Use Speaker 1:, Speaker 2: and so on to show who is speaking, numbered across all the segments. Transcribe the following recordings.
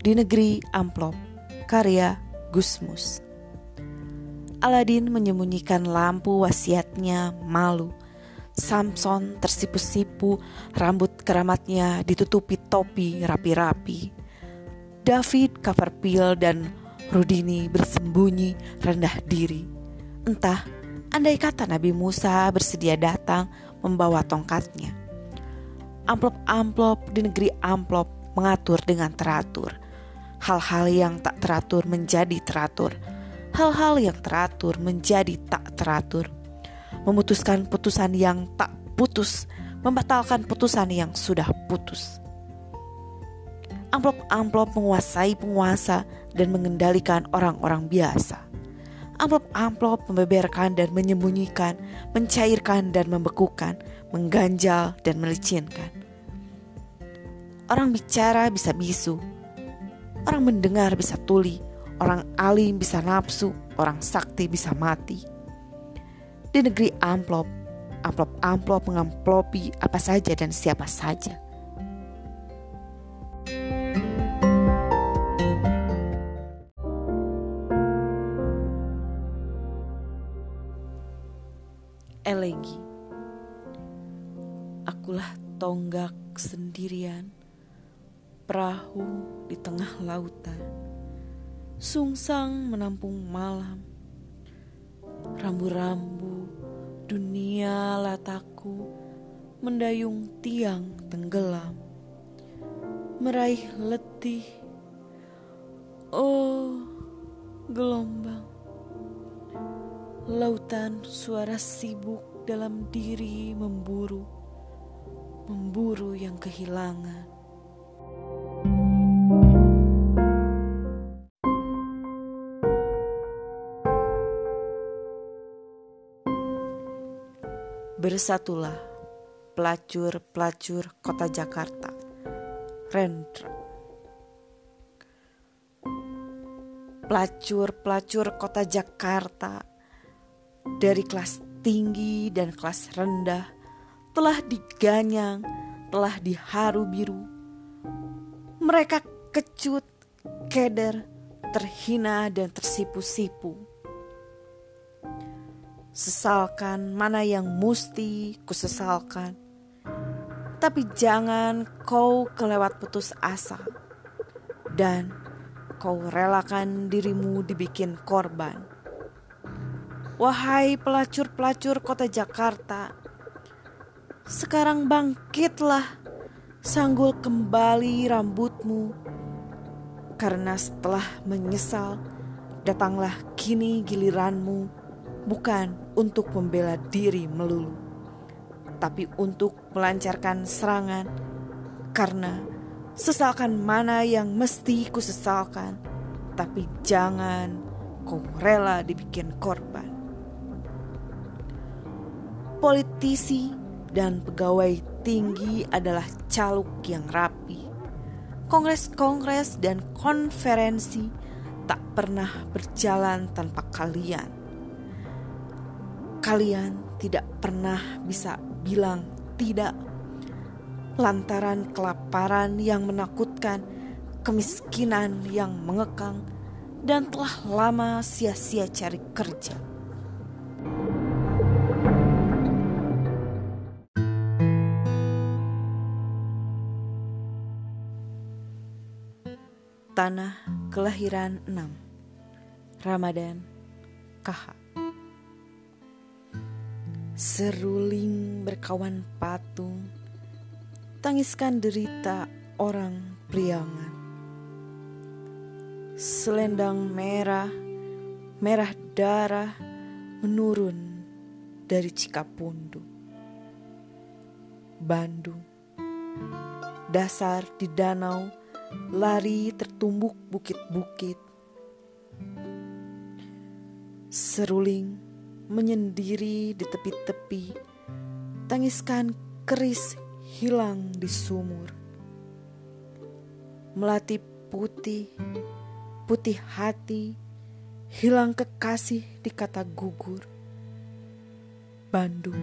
Speaker 1: di negeri amplop, karya Gusmus. Aladin menyembunyikan lampu wasiatnya malu. Samson tersipu-sipu, rambut keramatnya ditutupi topi rapi-rapi. David Copperfield dan Rudini bersembunyi rendah diri. Entah, andai kata Nabi Musa bersedia datang membawa tongkatnya. Amplop-amplop di negeri amplop mengatur dengan teratur hal-hal yang tak teratur menjadi teratur, hal-hal yang teratur menjadi tak teratur, memutuskan putusan yang tak putus, membatalkan putusan yang sudah putus. Amplop-amplop menguasai penguasa dan mengendalikan orang-orang biasa. Amplop-amplop membeberkan dan menyembunyikan, mencairkan dan membekukan, mengganjal dan melicinkan. Orang bicara bisa bisu, Orang mendengar bisa tuli, orang alim bisa nafsu, orang sakti bisa mati. Di negeri amplop, amplop-amplop mengamplopi apa saja dan siapa saja. Elegi Akulah tonggak sendirian perahu di tengah lautan, sungsang menampung malam, rambu-rambu dunia lataku mendayung tiang tenggelam, meraih letih, oh gelombang, lautan suara sibuk dalam diri memburu, memburu yang kehilangan Bersatulah pelacur-pelacur kota Jakarta. Rendra. Pelacur-pelacur kota Jakarta dari kelas tinggi dan kelas rendah telah diganyang, telah diharu biru. Mereka kecut, keder, terhina dan tersipu-sipu Sesalkan mana yang mesti kusesalkan. Tapi jangan kau kelewat putus asa. Dan kau relakan dirimu dibikin korban. Wahai pelacur-pelacur kota Jakarta, sekarang bangkitlah, sanggul kembali rambutmu, karena setelah menyesal, datanglah kini giliranmu bukan untuk membela diri melulu, tapi untuk melancarkan serangan, karena sesalkan mana yang mesti kusesalkan, tapi jangan kau rela dibikin korban. Politisi dan pegawai tinggi adalah caluk yang rapi. Kongres-kongres dan konferensi tak pernah berjalan tanpa kalian kalian tidak pernah bisa bilang tidak lantaran kelaparan yang menakutkan, kemiskinan yang mengekang, dan telah lama sia-sia cari kerja. Tanah Kelahiran 6 Ramadan KH Seruling berkawan patung, tangiskan derita orang priangan. Selendang merah, merah darah menurun dari Cikapundu. Bandung, dasar di danau, lari tertumbuk bukit-bukit. Seruling menyendiri di tepi-tepi, tangiskan keris hilang di sumur. Melati putih, putih hati, hilang kekasih di kata gugur. Bandung,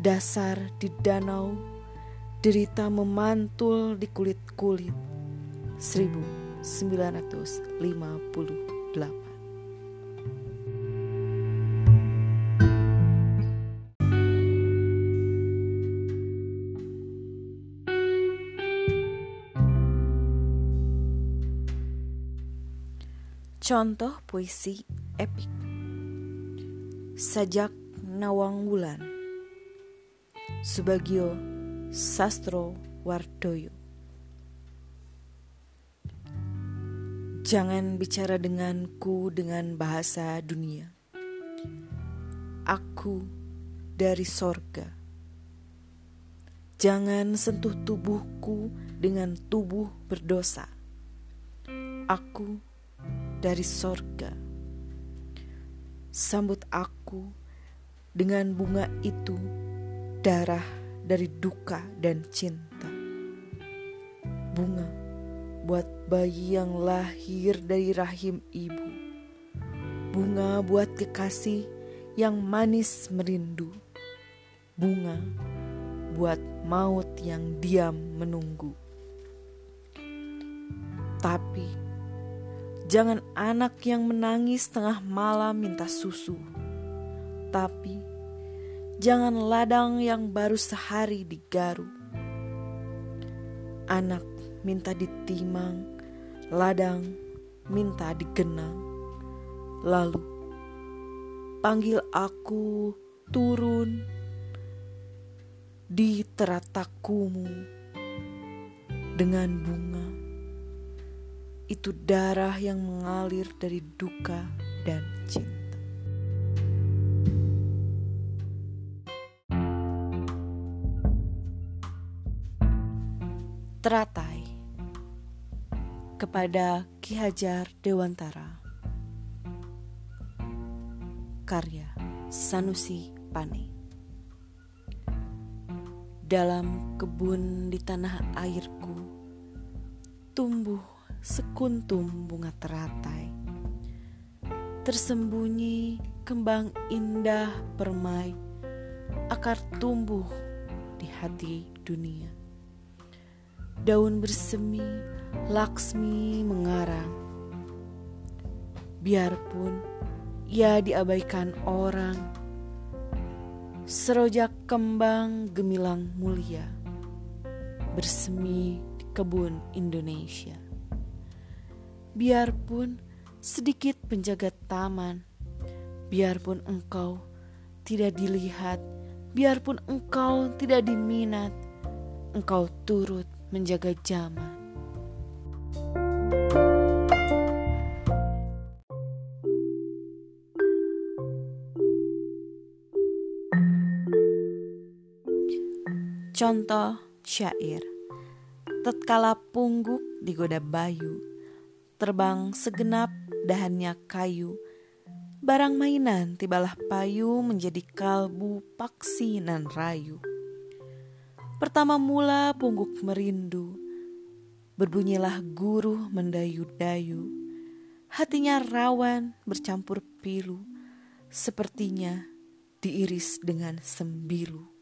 Speaker 1: dasar di danau, derita memantul di kulit-kulit. 1958. Contoh puisi epik. Sajak Nawang Wulan. Subagio Sastro Wardoyo. Jangan bicara denganku dengan bahasa dunia. Aku dari sorga. Jangan sentuh tubuhku dengan tubuh berdosa. Aku dari sorga. Sambut aku dengan bunga itu, darah dari duka dan cinta. Bunga buat bayi yang lahir dari rahim ibu. Bunga buat kekasih yang manis merindu. Bunga buat maut yang diam menunggu. Tapi Jangan anak yang menangis tengah malam minta susu. Tapi jangan ladang yang baru sehari digaru. Anak minta ditimang, ladang minta digenang. Lalu panggil aku turun di teratakumu dengan bunga itu darah yang mengalir dari duka dan cinta. Teratai kepada Ki Hajar Dewantara Karya Sanusi Pane Dalam kebun di tanah airku tumbuh sekuntum bunga teratai. Tersembunyi kembang indah permai, akar tumbuh di hati dunia. Daun bersemi, Laksmi mengarang. Biarpun ia diabaikan orang, serojak kembang gemilang mulia bersemi di kebun Indonesia biarpun sedikit penjaga taman, biarpun engkau tidak dilihat, biarpun engkau tidak diminat, engkau turut menjaga zaman. Contoh syair Tatkala pungguk digoda bayu terbang segenap dahannya kayu. Barang mainan tibalah payu menjadi kalbu paksi nan rayu. Pertama mula pungguk merindu, berbunyilah guru mendayu-dayu. Hatinya rawan bercampur pilu, sepertinya diiris dengan sembilu.